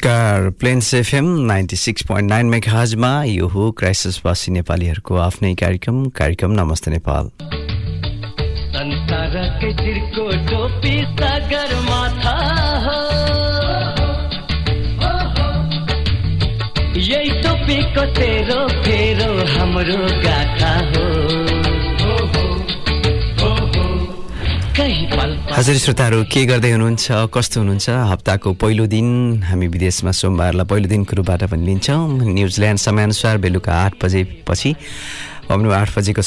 नमस्कार। Plains FM ninety six point nine मेघाजमा यो हो क्राइसिसवासी नेपालीहरूको आफ्नै कार्यक्रम। कार्यक्रम नमस्ते नेपाल। यही टोपीको तेरो फेरो हाम्रो गाथा हो। हजुर श्रोताहरू के गर्दै हुनुहुन्छ? कस्तो हुनुहुन्छ? हप्ताको पहिलो दिन हामी विदेशमा सोमबारलाई पहिलो दिनको रूपबाट पनि लिन्छौँ। न्युजिल्यान्ड समयअनुसार बेलुका आठ बजेपछि आठ बजेको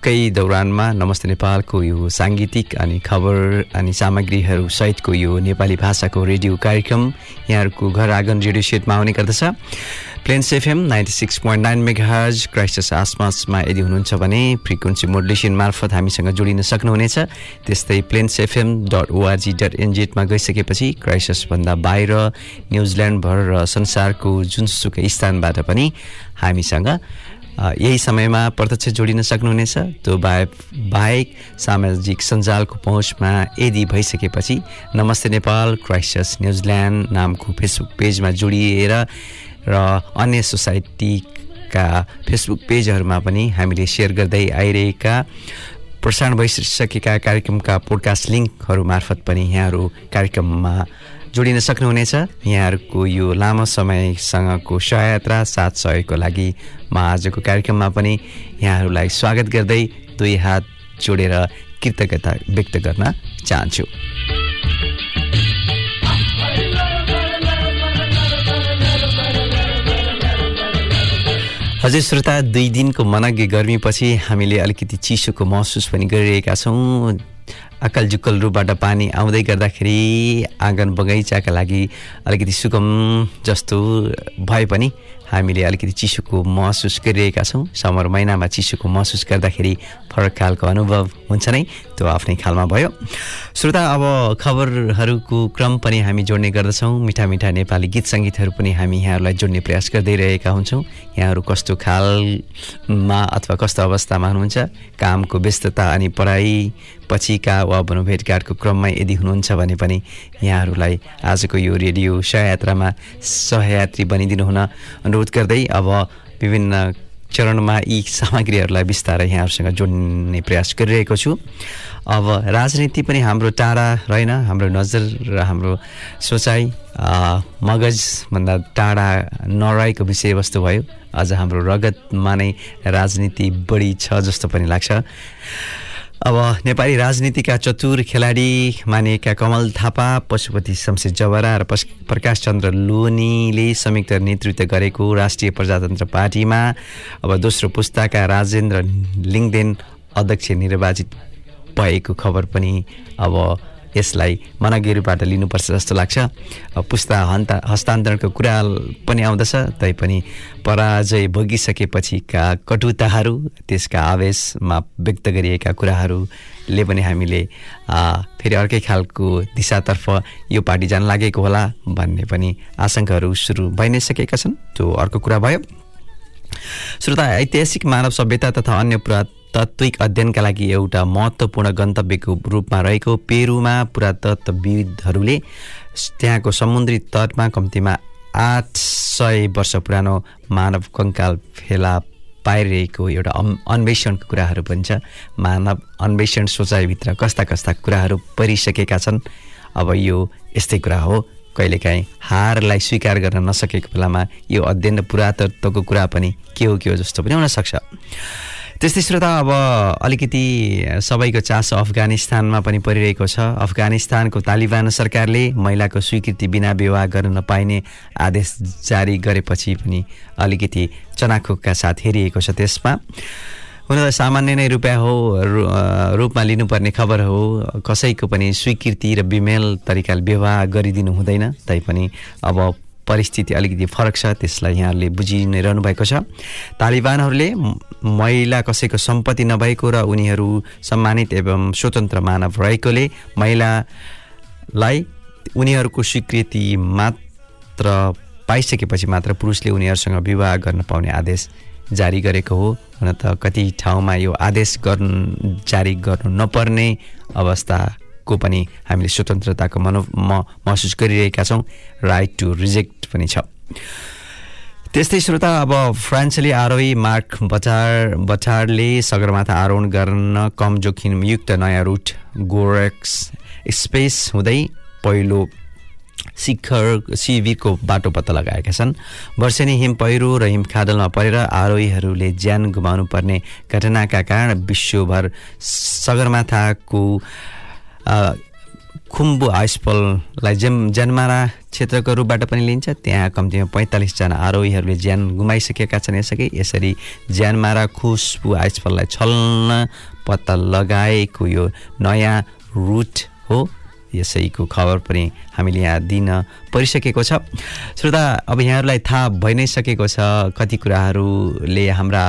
समयकै दौरानमा नमस्ते नेपालको यो साङ्गीतिक अनि खबर अनि सामग्रीहरू सहितको यो नेपाली भाषाको रेडियो कार्यक्रम यहाँहरूको घर आँगन रेडियो सेटमा आउने गर्दछ। Plains FM ninety six point nine megahertz Christchurch आसपासमा यदि हुनुहुन्छ भने फ्रिक्वेन्सी मोडुलेसन मार्फत हामीसँग जोडिन सक्नुहुनेछ। त्यस्तै Plains FM dot org dot एनजेटमा गइसकेपछि क्राइस्टसभन्दा बाहिर न्युजिल्यान्डभर र संसारको जुनसुकै स्थानबाट पनि हामीसँग यही समयमा प्रत्यक्ष जोडिन सक्नुहुनेछ। त्यो बाहेक बाहेक सामाजिक सञ्जालको पहुँचमा यदि भइसकेपछि Namaste Nepal Christchurch New Zealand नामको फेसबुक पेजमा जोडिएर र अन्य सोसाइटीका फेसबुक पेजहरूमा पनि हामीले सेयर गर्दै आइरहेका प्रसारण भइसकेका कार्यक्रमका पोडकास्ट लिङ्कहरू मार्फत पनि यहाँहरू कार्यक्रममा जोडिन सक्नुहुनेछ। यहाँहरूको यो लामो समयसँगको सहयात्रा साथ सहयोगको लागि म आजको कार्यक्रममा पनि यहाँहरूलाई स्वागत गर्दै दुई हात जोडेर कृतज्ञता व्यक्त गर्न चाहन्छु। हजुर श्रोता दुई दिनको मनग्गे गर्मीपछि हामीले अलिकति चिसोको महसुस पनि गरिरहेका छौँ। अक्कल जुक्कल रूपबाट पानी आउँदै गर्दाखेरि आँगन बगैँचाका लागि अलिकति सुगम जस्तो भए पनि हामीले अलिकति चिसोको महसुस गरिरहेका छौँ। समर महिनामा चिसोको महसुस गर्दाखेरि फरक खालको अनुभव हुन्छ नै त्यो आफ्नै खालमा भयो। श्रोता अब खबरहरूको क्रम पनि हामी जोड्ने गर्दछौँ। मिठा मिठा नेपाली गीत सङ्गीतहरू पनि हामी यहाँहरूलाई जोड्ने प्रयास गर्दै रहेका हुन्छौँ। यहाँहरू कस्तो खालमा अथवा कस्तो अवस्थामा हुनुहुन्छ? कामको व्यस्तता अनि पढाइ पछिका वा भनौँ भेटघाटको क्रममा यदि हुनुहुन्छ भने पनि यहाँहरूलाई आजको यो रेडियो सहयात्रामा सहयात्री बनिदिनु हुन अनुरोध गर्दै अब विभिन्न चरणमा यी सामग्रीहरूलाई बिस्तारै यहाँहरूसँग जोड्ने प्रयास गरिरहेको छु। अब राजनीति पनि हाम्रो टाढा रहेन हाम्रो नजर र हाम्रो सोचाइ मगजभन्दा टाढा नरहेको विषयवस्तु भयो। अझ हाम्रो रगतमा नै राजनीति बढी छ जस्तो पनि लाग्छ। अब नेपाली राजनीतिका चतुर खेलाडी मानिएका कमल थापा पशुपति शमशेर जवरा र पश प्रकाश चन्द्र लोनीले संयुक्त नेतृत्व गरेको राष्ट्रिय प्रजातन्त्र पार्टीमा अब दोस्रो पुस्ताका राजेन्द्र लिङ्गदेन अध्यक्ष निर्वाचित भएको खबर पनि अब यसलाई मनगेरुबाट लिनुपर्छ जस्तो लाग्छ। पुस्ता हन्ता हस्तान्तरणको कुरा पनि आउँदछ तैपनि पराजय भोगिसकेपछिका कटुताहरू त्यसका आवेशमा व्यक्त गरिएका कुराहरूले पनि हामीले फेरि अर्कै खालको दिशातर्फ यो पार्टी जान लागेको होला भन्ने पनि आशंकाहरू सुरु भइ नै सकेका छन्। त्यो अर्को कुरा भयो। श्रोता ऐतिहासिक मानव सभ्यता तथा अन्य पुरातात्विक अध्ययनका लागि एउटा महत्त्वपूर्ण गन्तव्यको रूपमा रहेको पेरुमा पुरातत्वविदहरूले त्यहाँको समुद्री तटमा कम्तीमा आठ सय वर्ष पुरानो मानव कङ्काल फेला पाइरहेको एउटा अन्वेषणको कुराहरू पनि छ। मानव अन्वेषण सोचाइभित्र कस्ता कस्ता कुराहरू परिसकेका छन्। अब यो यस्तै कुरा हो। कहिलेकाहीँ हारलाई स्वीकार गर्न नसकेको बेलामा यो अध्ययन र पुरातत्वको कुरा पनि के हो के हो जस्तो पनि हुनसक्छ त्यस्तै श्रोता अब अलिकति सबैको चासो अफगानिस्तानमा पनि परिरहेको छ। अफगानिस्तानको तालिबान सरकारले महिलाको स्वीकृति बिना विवाह गर्न नपाइने आदेश जारी गरेपछि पनि अलिकति चनाखोकका साथ हेरिएको छ त्यसमा। हुन त सामान्य नै रुपियाँ हो रु- रूपमा लिनुपर्ने खबर हो। कसैको पनि स्वीकृति र बिमेल तरिकाले विवाह गरिदिनु हुँदैन तैपनि अब परिस्थिति अलिकति फरक छ त्यसलाई यहाँहरूले बुझि नै रहनु भएको छ। तालिबानहरूले महिला कसैको सम्पत्ति नभएको र उनीहरू सम्मानित एवं स्वतन्त्र मानव रहेकोले महिलालाई उनीहरूको स्वीकृति मात्र पाइसकेपछि मात्र पुरुषले उनीहरूसँग विवाह गर्न पाउने आदेश जारी गरेको हो। हुन त कति ठाउँमा यो आदेश गर्नु जारी गर्नु नपर्ने अवस्थाको पनि हामीले स्वतन्त्रताको मनो महसुस गरिरहेका छौँ। राइट टु रिजेक्ट पनि छ। त्यस्तै श्रोता अब फ्रान्सेली आरोही मार्क बचार बचारले सगरमाथा आरोहण गर्न कम जोखिमयुक्त नयाँ रुट गोरेक्स स्पेस हुँदै पहिलो शिखर शिविरको बाटो पत्ता लगाएका छन्। वर्षेनी हिम पहिरो र हिमखाडलमा परेर आरोहीहरूले ज्यान गुमाउनु पर्ने घटनाका कारण विश्वभर सगरमाथाको खुम्बु आइसफललाई जेम जन्मारा क्षेत्रको रूपबाट पनि लिन्छ। त्यहाँ कम्तीमा पैँतालिसजना आरोहीहरूले ज्यान गुमाइसकेका छन्। यसअघि यसरी ज्यानमारा खुसबु आइसफललाई छल्न पत्ता लगाएको यो नयाँ रुट हो यसैको खबर पनि हामीले यहाँ दिन परिसकेको छ। श्रोता अब यहाँहरूलाई थाहा भइ नै सकेको छ कति कुराहरूले हाम्रा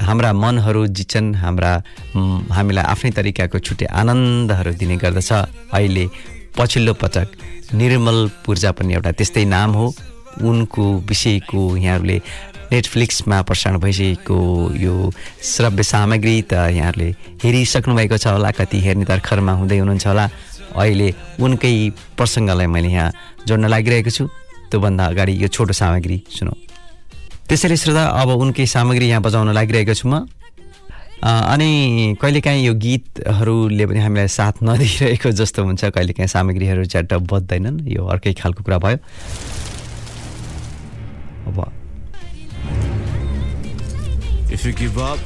हाम्रा मनहरू जित्छन् हाम्रा हामीलाई आफ्नै तरिकाको छुट्टै आनन्दहरू दिने गर्दछ। अहिले पछिल्लो पटक निर्मल पूर्जा पनि एउटा त्यस्तै नाम हो। उनको विषयको यहाँहरूले नेटफ्लिक्समा प्रसारण भइसकेको यो श्रव्य सामग्री त यहाँहरूले हेरिसक्नु भएको छ होला कति हेर्ने तर्खरमा हुँदै हुनुहुन्छ होला। अहिले उनकै प्रसङ्गलाई मैले यहाँ जोड्न लागिरहेको छु। त्योभन्दा अगाडि यो छोटो सामग्री सुनौ। त्यसैले श्रोता अब उनकै सामग्री यहाँ बजाउन लागिरहेको छु म अ, अनि कहिलेकाहीँ यो गीतहरूले पनि हामीलाई साथ नदिइरहेको जस्तो हुन्छ कहिलेकाहीँ सामग्रीहरू च्याट्ट बज्दैनन् यो अर्कै खालको कुरा भयो अब If you give up,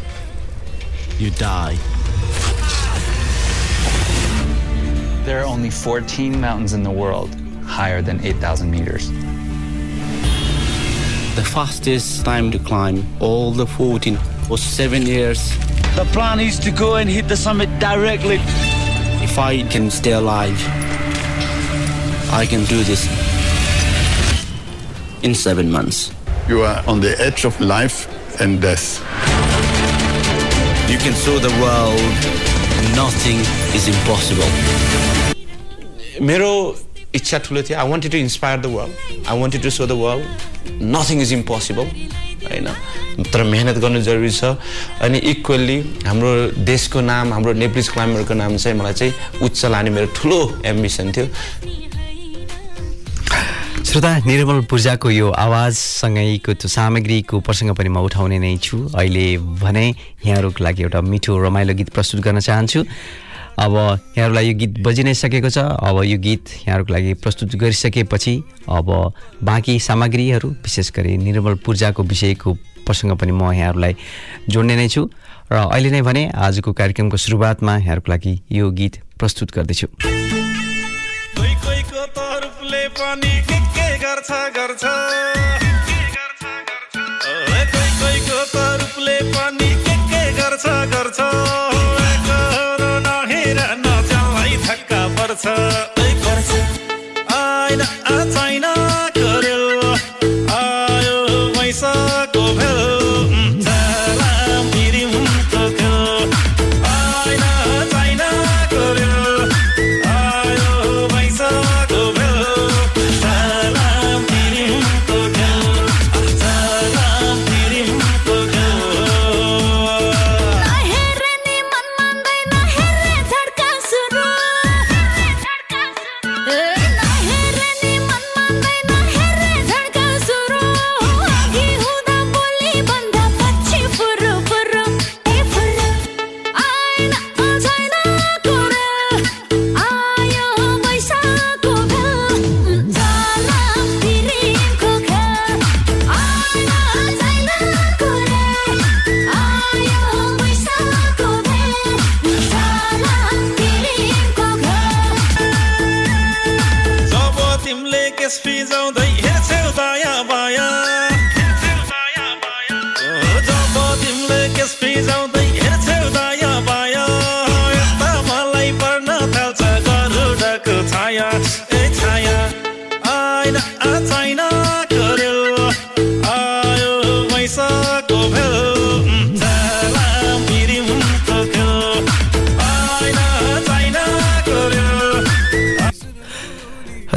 you die. There are only 14 mountains in the world higher than 8,000 meters. The fastest time to climb all the 14 was seven years. The plan is to go and hit the summit directly. If I can stay alive, I can do this in seven months. You are on the edge of life and death. You can show the world nothing is impossible. मेरो इच्छा ठुलो थियो I wanted to inspire the world I wanted to show the world nothing is impossible होइन तर मेहनत गर्नु जरुरी छ अनि इक्वल्ली हाम्रो देशको नाम हाम्रो नेप्लिज क्लाइम्बरको नाम चाहिँ मलाई चाहिँ उच्च लाने मेरो ठुलो एम्बिसन थियो श्रोता निर्मल पूर्जाको यो आवाजसँगैको त्यो सामग्रीको प्रसङ्ग पनि म उठाउने नै छु अहिले भने यहाँहरूको लागि एउटा मिठो रमाइलो गीत प्रस्तुत गर्न चाहन्छु अब यहाँहरूलाई यो गीत बजि नै सकेको छ। अब यो गीत यहाँहरूको लागि प्रस्तुत गरिसकेपछि अब बाँकी सामग्रीहरू विशेष गरी निर्मल पूर्जाको विषयको प्रसङ्ग पनि म यहाँहरूलाई जोड्ने नै छु। र अहिले नै भने आजको कार्यक्रमको सुरुवातमा यहाँहरूको लागि यो गीत प्रस्तुत गर्दैछु। गर्छ गर्छ। coração. 啊！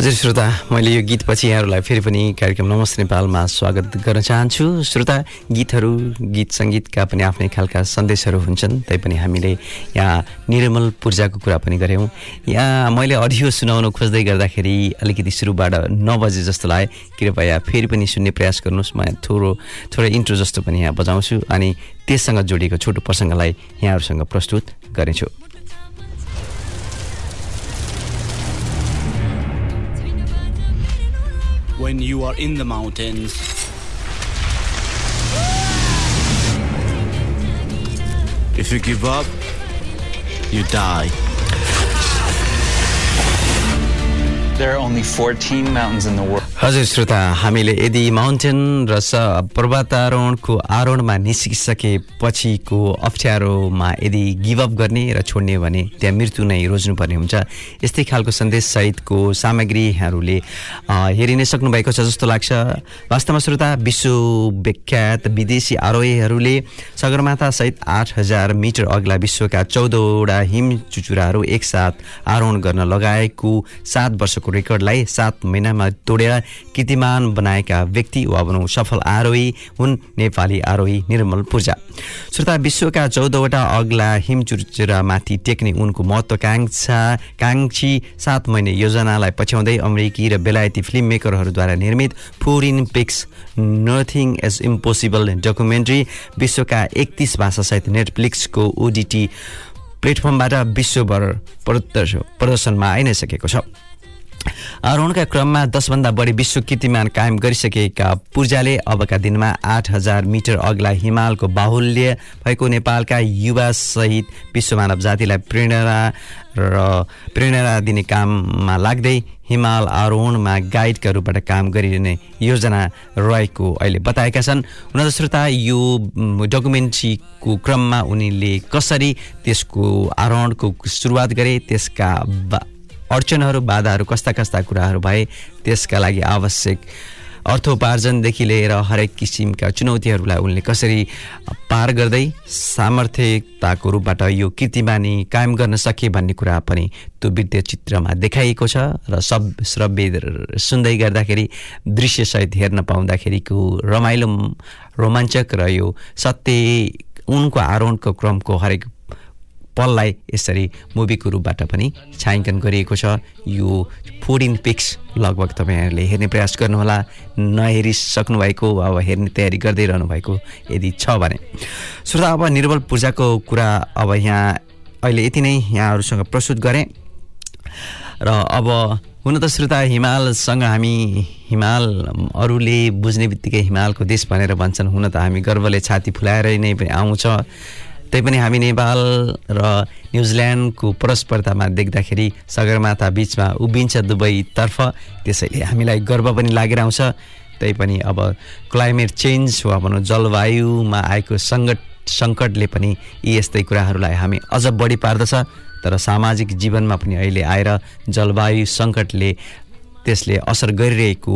हजुर श्रोता मैले यो गीतपछि यहाँहरूलाई फेरि पनि कार्यक्रम नमस्ते नेपालमा स्वागत गर्न चाहन्छु। श्रोता गीतहरू गीत सङ्गीतका पनि आफ्नै खालका सन्देशहरू हुन्छन् तैपनि हामीले यहाँ निर्मल पूर्जाको कुरा पनि गऱ्यौँ। यहाँ मैले अडियो सुनाउन खोज्दै गर्दाखेरि अलिकति सुरुबाट नबजे जस्तो लाग्यो। कृपया फेरि पनि सुन्ने प्रयास गर्नुहोस् म थोरो थोरै इन्ट्रो जस्तो पनि यहाँ बजाउँछु। अनि त्यससँग जोडिएको छोटो प्रसङ्गलाई यहाँहरूसँग प्रस्तुत गर्नेछु। When you are in the mountains, if you give up, you die. There are only 14 mountains in the world. हजुर श्रोता हामीले यदि माउन्टेन र पर्वतारोहणको आरोहणमा निस्किसकेपछिको अप्ठ्यारोमा यदि गिभअप गर्ने र छोड्ने भने त्यहाँ मृत्यु नै रोज्नुपर्ने हुन्छ। यस्तै खालको सन्देशसहितको सामग्री यहाँहरूले अ, हेरि नै सक्नुभएको छ जस्तो लाग्छ। वास्तवमा श्रोता विश्वविख्यात विदेशी आरोहीहरूले सगरमाथासहित आठ हजार मिटर अग्ला विश्वका चौधवटा हिम चुचुराहरू एकसाथ आरोहण गर्न लगाएको सात वर्षको रेकर्डलाई सात महिनामा तोडेर कीर्तिमान बनाएका व्यक्ति वा भनौँ सफल आरोही हुन्। नेपाली आरोही निर्मल पूजा। श्रोता विश्वका चौधवटा अग्ला हिमचुचुरामाथि टेक्ने उनको महत्त्वकाङ्क्षा काङ्क्षी सात महिने योजनालाई पछ्याउँदै अमेरिकी र बेलायती फिल्म मेकरहरूद्वारा निर्मित four in pics nothing is impossible documentary विश्वका एकतिस भाषासहित नेटफ्लिक्सको ओडिटी प्लेटफर्मबाट विश्वभर प्रदर्श प्रदर्शनमा आइ नै सकेको छ। आरोहणका क्रममा दसभन्दा बढी विश्व कीर्तिमान कायम गरिसकेका पूर्जाले अबका दिनमा आठ हजार मिटर अग्ला हिमालको बाहुल्य भएको नेपालका युवासहित विश्व मानव जातिलाई प्रेरणा र प्रेरणा दिने काममा लाग्दै हिमाल आरोहणमा गाइडका रूपबाट काम गरिने योजना रहेको अहिले बताएका छन्। हुन श्रोता यो डकुमेन्ट्रीको क्रममा उनीले कसरी त्यसको आरोहणको सुरुवात गरे त्यसका अडचनहरू बाधाहरू कस्ता कस्ता कुराहरू भए त्यसका लागि आवश्यक अर्थोपार्जनदेखि लिएर हरेक किसिमका चुनौतीहरूलाई उनले कसरी पार गर्दै सामर्थ्यताको रूपबाट यो कीर्तिमानी कायम गर्न सके भन्ने कुरा पनि त्यो वृत्तीय चित्रमा देखाइएको छ र सब श्रव्य सुन्दै गर्दाखेरि दृश्यसहित हेर्न पाउँदाखेरिको रमाइलो रोमाञ्चक र यो सत्य उनको आरोहणको क्रमको हरेक पललाई यसरी मुभीको रूपबाट पनि छायाङ्कन गरिएको छ। यो फोर्टिन पिक्स लगभग तपाईँहरूले हेर्ने प्रयास गर्नुहोला। नहेरिसक्नु भएको वा अब हेर्ने तयारी गर्दै रहनु भएको यदि छ भने। श्रोता अब निर्मल पूजाको कुरा अब यहाँ अहिले यति नै यहाँहरूसँग प्रस्तुत गरेँ। र अब हुन त श्रोता हिमालसँग हामी हिमाल अरूले बुझ्ने बित्तिकै हिमालको देश भनेर भन्छन्। हुन त हामी गर्वले छाती फुलाएर नै आउँछ। तैपनि हामी नेपाल र न्युजिल्यान्डको परस्परतामा देख्दाखेरि सगरमाथा बिचमा उभिन्छ दुवैतर्फ त्यसैले हामीलाई गर्व पनि लागेर आउँछ तैपनि अब क्लाइमेट चेन्ज वा भनौँ जलवायुमा आएको सङ्कट सङ्कटले पनि यी यस्तै कुराहरूलाई हामी अझ बढी पार्दछ। तर सामाजिक जीवनमा पनि अहिले आएर जलवायु सङ्कटले त्यसले असर गरिरहेको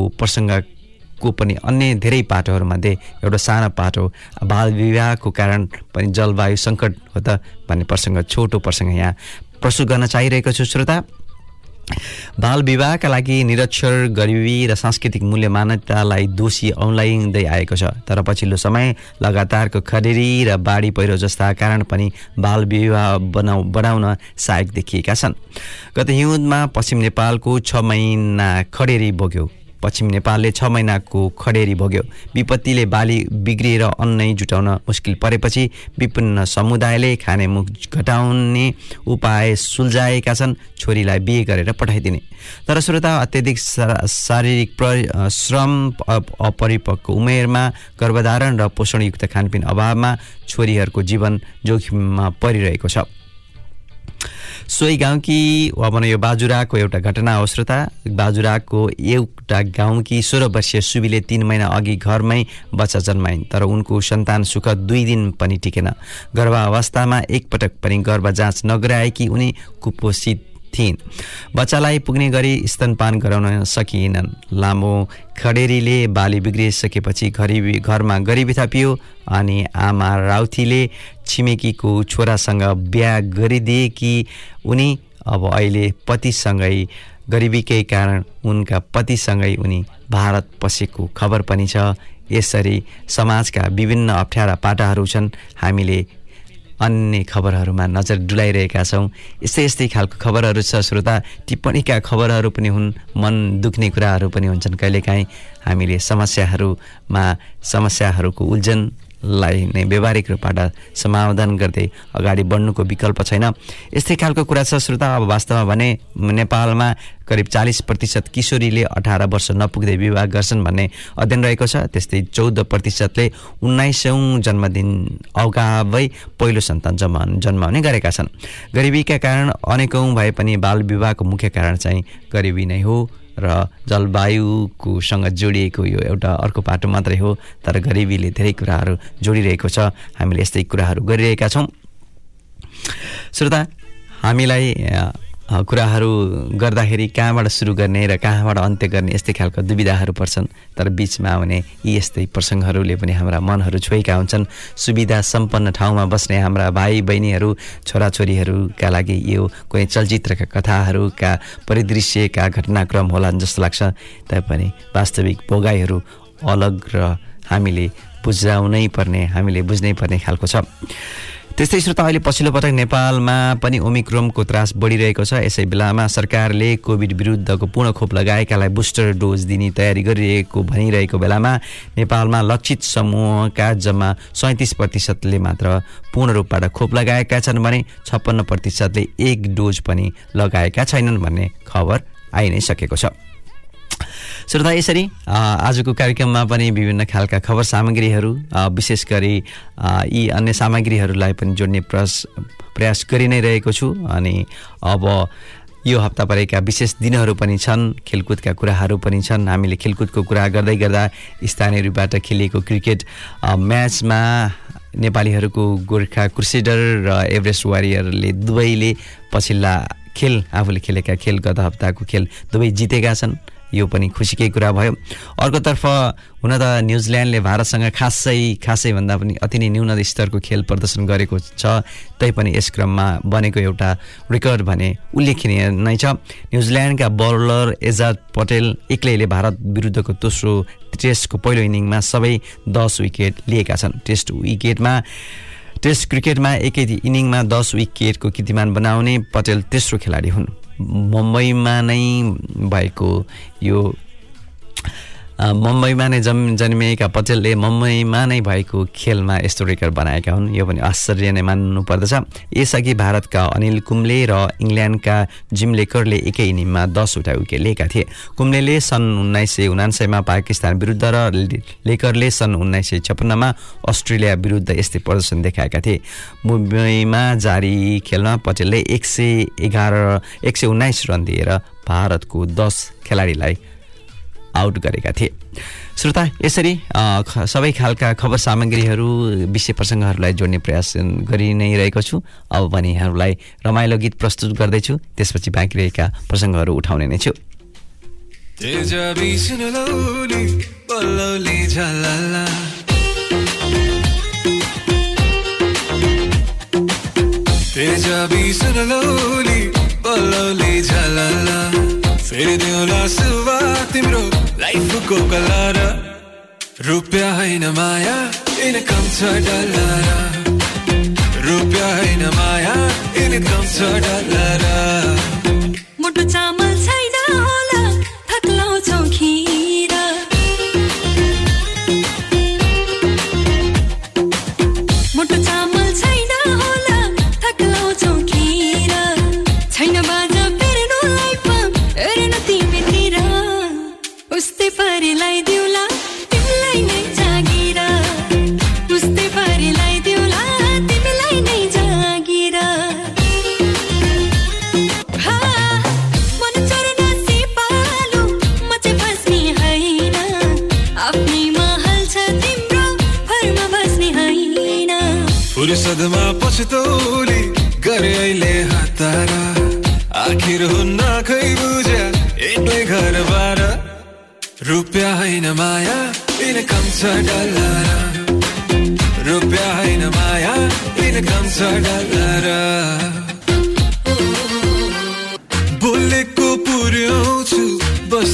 प्रसङ्गको पनि अन्य धेरै पाटोहरूमध्ये एउटा सानो पाटो बाल विवाहको कारण पनि जलवायु सङ्कट हो त भन्ने प्रसङ्ग छोटो प्रसङ्ग यहाँ प्रस्तुत गर्न चाहिरहेको छु श्रोता। बाल विवाहका लागि निरक्षर गरिबी र सांस्कृतिक मूल्य मान्यतालाई दोषी औँलाइँदै आएको छ। तर पछिल्लो समय लगातारको खडेरी र बाढी पहिरो जस्ता कारण पनि बाल विवाह बनाउ बढाउन सहायक देखिएका छन्। गत हिउँदमा पश्चिम नेपालको छ महिना खडेरी बोक्यो। पश्चिम नेपालले छ महिनाको खडेरी भोग्यो। विपत्तिले बाली बिग्रिएर अन्नै जुटाउन मुस्किल परेपछि विभिन्न समुदायले खाने मुख घटाउने उपाय सुल्झाएका छन् छोरीलाई बिहे गरेर पठाइदिने। तर श्रोता अत्यधिक शारीरिक प्र श्रम अप- अपरिपक्व उमेरमा गर्भधारण र पोषणयुक्त खानपिन अभावमा छोरीहरूको जीवन जोखिममा परिरहेको छ। सोही गाउँकी वा भनौँ यो बाजुराको एउटा घटना हो श्रोता बाजुराको एउटा गाउँकी सोह्र वर्षीय सुबीले तिन महिना अघि घरमै बच्चा जन्माइन् तर उनको सन्तान सुख दुई दिन पनि टिकेन। गर्भावस्थामा एकपटक पनि गर्भ जाँच नगराएकी उनी कुपोषित थिइन्। बच्चालाई पुग्ने गरी स्तनपान गराउन सकिएनन्। लामो खडेरीले बाली बिग्रिसकेपछि गरिबी घरमा गरिबी थपियो अनि आमा राउथीले छिमेकीको छोरासँग बिहा गरिदिए कि उनी अब अहिले पतिसँगै गरिबीकै कारण उनका पतिसँगै उनी भारत पसेको खबर पनि छ। यसरी समाजका विभिन्न अप्ठ्यारा पाटाहरू छन्। हामीले अन्य खबरहरूमा नजर डुलाइरहेका छौँ। यस्तै यस्तै खालको खबरहरू छ श्रोता। टिप्पणीका खबरहरू पनि हुन् मन दुख्ने कुराहरू पनि हुन्छन्। कहिलेकाहीँ हामीले समस्याहरूमा समस्याहरूको उल्झन लाई नै व्यवहारिक रूपबाट समाधान गर्दै अगाडि बढ्नुको विकल्प छैन। यस्तै खालको कुरा छ श्रोता। अब वास्तवमा भने नेपालमा करिब चालिस प्रतिशत किशोरीले अठार वर्ष नपुग्दै विवाह गर्छन् भन्ने अध्ययन रहेको छ। त्यस्तै चौध प्रतिशतले उन्नाइसौँ जन्मदिन अगावै पहिलो सन्तान जन्मा जन्माउने गरेका छन्। गरिबीका कारण अनेकौँ भए पनि बाल विवाहको मुख्य कारण चाहिँ गरिबी नै हो। र जलवायुकोसँग जोडिएको यो एउटा अर्को पाटो मात्रै हो तर गरिबीले धेरै कुराहरू जोडिरहेको छ। हामीले यस्तै कुराहरू गरिरहेका छौँ। श्रोता हामीलाई कुराहरू गर्दाखेरि कहाँबाट सुरु गर्ने र कहाँबाट अन्त्य गर्ने यस्तै खालको दुविधाहरू पर्छन्। तर बिचमा आउने यी यस्तै प्रसङ्गहरूले पनि हाम्रा मनहरू छोएका हुन्छन्। सुविधा सम्पन्न ठाउँमा बस्ने हाम्रा भाइ बहिनीहरू छोराछोरीहरूका लागि यो कुनै चलचित्रका कथाहरूका परिदृश्यका घटनाक्रम होला जस्तो लाग्छ। तैपनि वास्तविक भोगाइहरू अलग र हामीले बुझाउनै पर्ने हामीले बुझ्नै पर्ने खालको छ। त्यस्तै श्रोता अहिले पछिल्लो पटक नेपालमा पनि ओमिक्रोमको त्रास बढिरहेको छ। यसै बेलामा सरकारले कोभिड विरुद्धको पूर्ण खोप लगाएकालाई बुस्टर डोज दिने तयारी गरिरहेको भनिरहेको बेलामा नेपालमा लक्षित समूहका जम्मा सैँतिस प्रतिशतले मात्र पूर्ण रूपबाट खोप लगाएका छन् भने छप्पन्न प्रतिशतले एक डोज पनि लगाएका छैनन् भन्ने खबर आइ नै सकेको छ। श्रोता यसरी? आजको कार्यक्रममा पनि विभिन्न खालका खबर सामग्रीहरू विशेष गरी यी अन्य सामग्रीहरूलाई पनि जोड्ने प्रयास प्रयास गरि नै रहेको छु। अनि अब यो हप्ता परेका विशेष दिनहरू पनि छन् खेलकुदका कुराहरू पनि छन्। हामीले खेलकुदको कुरा गर्दै गर्दा स्थानीय रूपबाट खेलिएको क्रिकेट म्याचमा नेपालीहरूको गोर्खा क्रुसेडर र एभरेस्ट वारियरले दुवैले पछिल्ला खेल आफूले खेलेका खेल गत हप्ताको खेल दुवै जितेका छन्। यो पनि खुसीकै कुरा भयो। अर्कोतर्फ हुन त न्युजिल्यान्डले भारतसँग खासै खासै भन्दा पनि अति नै न्यून स्तरको खेल प्रदर्शन गरेको छ। तैपनि यस क्रममा बनेको एउटा रेकर्ड भने उल्लेखनीय नै छ। न्युजिल्यान्डका बलर एजाद पटेल एक्लैले भारत विरुद्धको दोस्रो टेस्टको पहिलो इनिङमा सबै दस विकेट लिएका छन्। टेस्ट विकेटमा टेस्ट क्रिकेटमा एकै इनिङमा दस विकेटको कीर्तिमान बनाउने पटेल तेस्रो खेलाडी हुन्। मुम्बईमा नै भएको यो मुम्बईमा नै जम् जन्मिएका पटेलले मुम्बईमा नै भएको खेलमा यस्तो रेकर्ड बनाएका हुन्। यो पनि आश्चर्य नै मान्नु पर्दछ यसअघि भारतका अनिल कुम्ले र इङ्ल्यान्डका जिम लेकरले एकै इनिङमा दसवटा विकेट लिएका थिए। कुम्लेले सन् उन्नाइस सय उनान्सयमा पाकिस्तान विरुद्ध र लेकरले सन् उन्नाइस सय छप्पन्नमा अस्ट्रेलिया विरुद्ध यस्तै प्रदर्शन देखाएका थिए। मुम्बईमा जारी खेलमा पटेलले एक सय एघार एक सय उन्नाइस रन दिएर भारतको दस खेलाडीलाई आउट गरेका थिए। श्रोता यसरी सबै खालका खबर सामग्रीहरू विषय प्रसङ्गहरूलाई जोड्ने प्रयास गरि नै रहेको छु। अब भने यहाँहरूलाई रमाइलो गीत प्रस्तुत गर्दैछु। त्यसपछि बाँकी रहेका प्रसङ्गहरू उठाउने नै छु। तेजाबी सुन लौली बल्लौली झलला फेरि दिउँला सुवा तिम्रो लाइफको कलर। रुपियाँ होइन माया इनकम छ डलर। रुपियाँ होइन माया इनकम छ डलर। मुटु चामल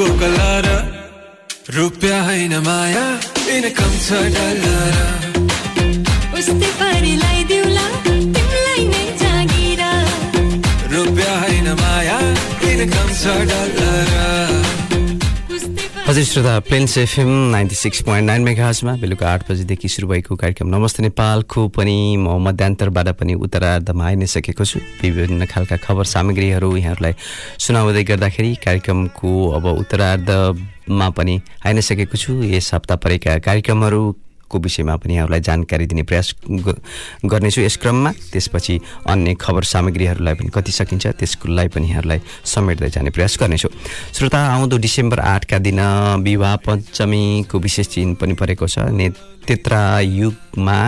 लाइफको कलर। रुपियाँ होइन माया इनकम छ डलर। उस्तै परिलाई दिउला तिमीलाई नै जागिर। रुपियाँ होइन माया इनकम छ डलर। हजुर श्रोता Plains FM ninety six point nine मेगाजमा बेलुका आठ बजीदेखि सुरु भएको कार्यक्रम नमस्ते नेपालको पनि म मध्यान्तरबाट पनि उत्तरार्धमा आइ नै सकेको छु। विभिन्न खालका खबर सामग्रीहरू यहाँहरूलाई सुनाउँदै गर्दाखेरि कार्यक्रमको अब उत्तरार्धमा पनि आइ नै सकेको छु। यस हप्ता परेका कार्यक्रमहरूको विषयमा पनि यहाँहरूलाई जानकारी दिने प्रयास गर्नेछु यस क्रममा। त्यसपछि अन्य खबर सामग्रीहरूलाई पनि कति सकिन्छ त्यसकोलाई पनि यहाँहरूलाई समेट्दै जाने प्रयास गर्नेछु। श्रोता आउँदो डिसेम्बर आठका दिन विवाह पञ्चमीको विशेष दिन पनि परेको छ। ने युगमा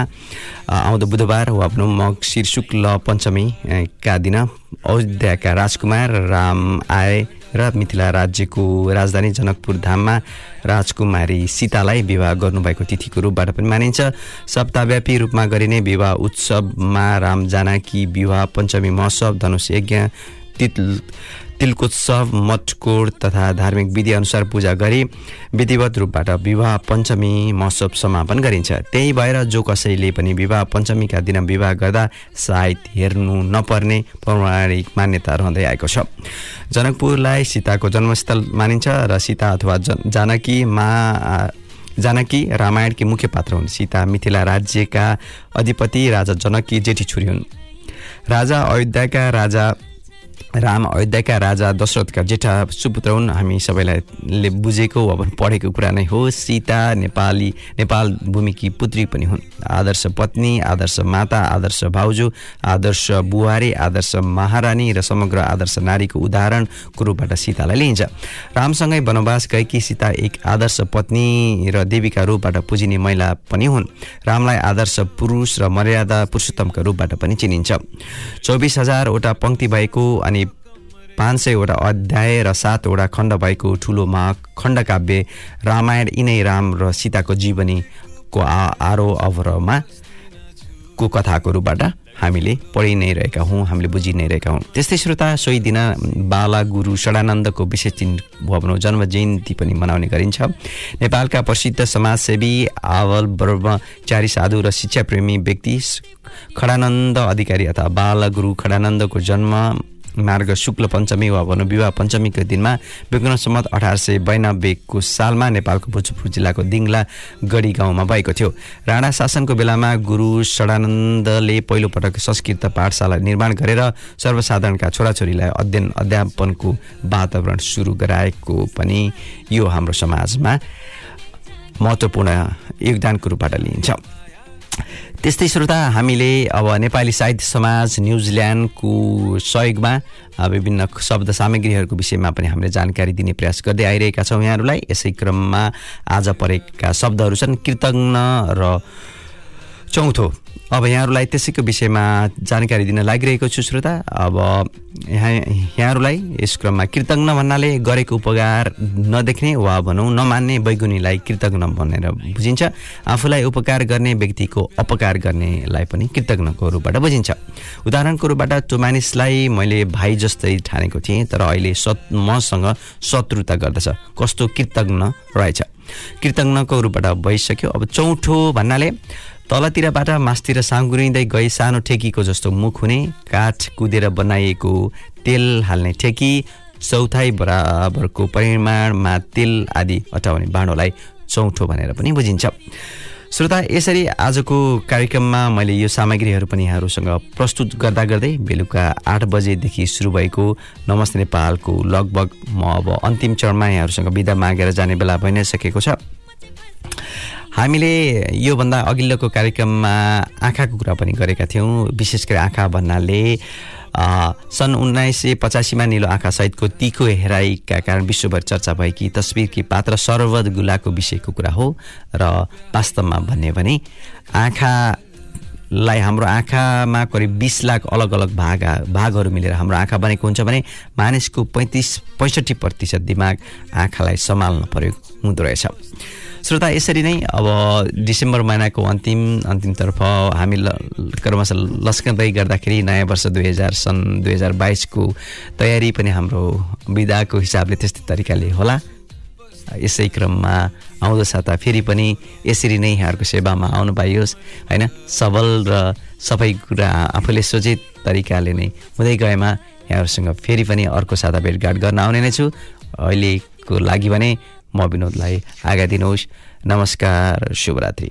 आउँदो बुधबार वा भनौँ मङ्सिर शुक्ल पञ्चमी अ, का दिन अयोध्याका राजकुमार राम आए। र मिथिला राज्यको राजधानी जनकपुर धाममा राजकुमारी सीतालाई विवाह गर्नुभएको तिथिको रूपबाट पनि मानिन्छ। सप्ताहव्यापी रूपमा गरिने विवाह उत्सवमा राम जानकी विवाह पञ्चमी महोत्सव धनुष यज्ञ तिल तिलकोत्सव मटकोड तथा धार्मिक विधि अनुसार पूजा गरी विधिवत रूपबाट विवाह पञ्चमी महोत्सव समापन गरिन्छ। त्यही भएर जो कसैले पनि विवाह पञ्चमीका दिन विवाह गर्दा सायद हेर्नु नपर्ने पौराणिक मान्यता रहँदै आएको छ। जनकपुरलाई सीताको जन्मस्थल मानिन्छ र सीता अथवा जन जानकी मा जानकी रामायणकी मुख्य पात्र हुन्। सीता मिथिला राज्यका अधिपति राजा जनककी जेठी छोरी हुन्। राजा अयोध्याका राजा राम अयोध्याका राजा दशरथका जेठा सुपुत्र हुन्। हामी सबैलाई बुझेको वा पढेको कुरा नै हो सीता नेपाली नेपाल भूमिकी पुत्री पनि हुन्। आदर्श पत्नी आदर्श माता आदर्श भाउजू आदर्श बुहारी आदर्श महारानी र समग्र आदर्श नारीको उदाहरणको रूपबाट सीतालाई लिइन्छ। रामसँगै वनवास गएकी सीता एक आदर्श पत्नी र देवीका रूपबाट पुजिने महिला पनि हुन्। रामलाई आदर्श पुरुष र मर्यादा पुरुषोत्तमका रूपबाट पनि चिनिन्छ। चौबिस हजारवटा पङ्क्ति भएको अनि पाँच सयवटा अध्याय र सातवटा खण्ड भएको ठुलो महाखण्ड काव्य रामायण यिनै राम र सीताको जीवनीको आ आरो अवरमा को कथाको रूपबाट हामीले पढि नै रहेका हौँ हामीले बुझि नै रहेका हौँ। त्यस्तै श्रोता सोही दिन बाला गुरु षडानन्दको विशेष दिन भनौँ जन्म जयन्ती पनि मनाउने गरिन्छ। नेपालका प्रसिद्ध समाजसेवी आवल ब्रह्मचारी साधु र शिक्षाप्रेमी व्यक्ति खडानन्द अधिकारी अथवा बालगुरु खडानन्दको जन्म मार्ग शुक्ल पञ्चमी वा भनौँ विवाह पञ्चमीको दिनमा विक्रम सम्मत अठार सय बयानब्बेको सालमा नेपालको भोजपुर जिल्लाको दिङ्ला गढी गाउँमा भएको थियो। राणा शासनको बेलामा गुरु षडानन्दले पहिलोपटक संस्कृत पाठशाला निर्माण गरेर सर्वसाधारणका छोराछोरीलाई अध्ययन अध्यापनको वातावरण सुरु गराएको पनि यो हाम्रो समाजमा महत्त्वपूर्ण योगदानको रूपबाट लिइन्छ। त्यस्तै श्रोता हामीले अब नेपाली साहित्य समाज न्युजिल्यान्डको सहयोगमा विभिन्न शब्द सामग्रीहरूको विषयमा पनि हामीले जानकारी दिने प्रयास गर्दै आइरहेका छौँ यहाँहरूलाई। यसै क्रममा आज परेका शब्दहरू छन् कृतज्ञ र चौथो। अब यहाँहरूलाई त्यसैको विषयमा जानकारी दिन लागिरहेको छु श्रोता। अब यहाँ यहाँहरूलाई यस क्रममा कृतज्ञ भन्नाले गरेको उपकार नदेख्ने वा भनौँ नमान्ने बैगुनीलाई कृतज्ञ भनेर बुझिन्छ। आफूलाई उपकार गर्ने व्यक्तिको अपकार गर्नेलाई पनि कृतज्ञको रूपबाट बुझिन्छ। उदाहरणको रूपबाट त्यो मानिसलाई मैले भाइ जस्तै ठानेको थिएँ तर अहिले सत् मसँग शत्रुता गर्दछ। कस्तो कृतज्ञ रहेछ। कृतज्ञको रूपबाट भइसक्यो। अब चौथो भन्नाले तलतिरबाट मासतिर साँगुरिँदै गई सानो ठेकीको जस्तो मुख हुने काठ कुदेर बनाइएको तेल हाल्ने ठेकी चौथाइ बराबरको परिमाणमा तेल आदि अटाउने बाँडोलाई चौथो भनेर पनि बुझिन्छ। श्रोता यसरी आजको कार्यक्रममा मैले यो सामग्रीहरू पनि यहाँहरूसँग प्रस्तुत गर्दा गर्दै बेलुका आठ बजेदेखि सुरु भएको नमस्ते नेपालको लगभग म अब अन्तिम चरणमा यहाँहरूसँग बिदा मागेर जाने बेला भइ नै सकेको छ। हामीले योभन्दा अघिल्लोको कार्यक्रममा आँखाको कुरा पनि गरेका थियौँ। विशेष गरी आँखा भन्नाले सन् उन्नाइस सय पचासीमा निलो आँखा सहितको तिखो हेराइका कारण विश्वभर चर्चा भएकी तस्विरकी पात्र सरवद गुलाको विषयको कुरा हो र वास्तवमा भन्यो भने आँखालाई हाम्रो आँखामा करिब बिस लाख अलग अलग भाग भागहरू मिलेर हाम्रो आँखा बनेको हुन्छ भने मानिसको पैँतिस पैँसठी प्रतिशत दिमाग आँखालाई सम्हाल्न प्रयोग हुँदो रहेछ। श्रोता यसरी नै अब डिसेम्बर महिनाको अन्तिम अन्तिमतर्फ हामी ल क्रमशः लस्कँदै गर्दाखेरि नयाँ वर्ष दुई हजार सन् दुई हजार बाइसको तयारी पनि हाम्रो विधाको हिसाबले त्यस्तै तरिकाले होला। यसै क्रममा आउँदो साता फेरि पनि यसरी नै यहाँहरूको सेवामा आउनु पाइयोस् होइन? सबल र सबै कुरा आफूले सोचे तरिकाले नै हुँदै गएमा यहाँहरूसँग फेरि पनि अर्को साता भेटघाट गर्न आउने नै छु। अहिलेको लागि भने म विनोदलाई आज्ञा दिनुहोस्। नमस्कार शुभरात्रि।